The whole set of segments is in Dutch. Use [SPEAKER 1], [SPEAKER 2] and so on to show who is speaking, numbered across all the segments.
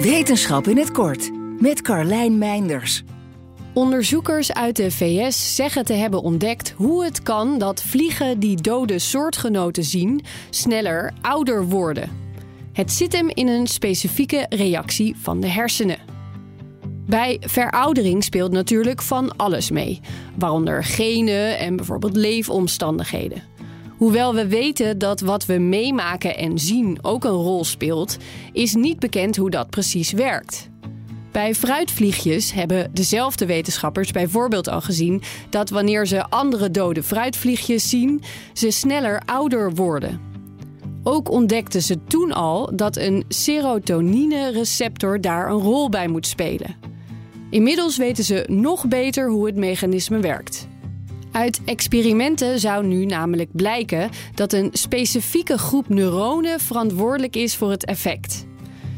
[SPEAKER 1] Wetenschap in het kort met Carlijn Meinders.
[SPEAKER 2] Onderzoekers uit de VS zeggen te hebben ontdekt hoe het kan dat vliegen die dode soortgenoten zien sneller ouder worden. Het zit hem in een specifieke reactie van de hersenen. Bij veroudering speelt natuurlijk van alles mee, waaronder genen en bijvoorbeeld leefomstandigheden. Hoewel we weten dat wat we meemaken en zien ook een rol speelt, is niet bekend hoe dat precies werkt. Bij fruitvliegjes hebben dezelfde wetenschappers bijvoorbeeld al gezien dat wanneer ze andere dode fruitvliegjes zien, ze sneller ouder worden. Ook ontdekten ze toen al dat een serotonine-receptor daar een rol bij moet spelen. Inmiddels weten ze nog beter hoe het mechanisme werkt. Uit experimenten zou nu namelijk blijken dat een specifieke groep neuronen verantwoordelijk is voor het effect.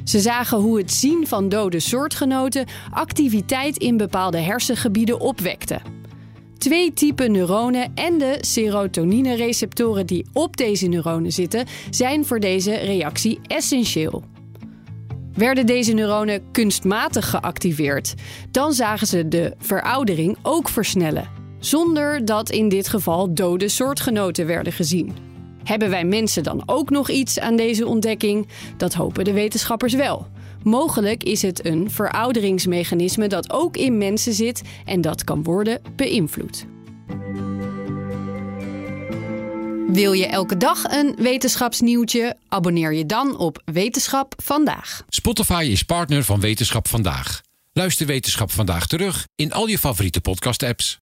[SPEAKER 2] Ze zagen hoe het zien van dode soortgenoten activiteit in bepaalde hersengebieden opwekte. Twee typen neuronen en de serotonine-receptoren die op deze neuronen zitten, zijn voor deze reactie essentieel. Werden deze neuronen kunstmatig geactiveerd, dan zagen ze de veroudering ook versnellen, zonder dat in dit geval dode soortgenoten werden gezien. Hebben wij mensen dan ook nog iets aan deze ontdekking? Dat hopen de wetenschappers wel. Mogelijk is het een verouderingsmechanisme dat ook in mensen zit en dat kan worden beïnvloed. Wil je elke dag een wetenschapsnieuwtje? Abonneer je dan op Wetenschap vandaag.
[SPEAKER 3] Spotify is partner van Wetenschap vandaag. Luister Wetenschap vandaag terug in al je favoriete podcast-apps.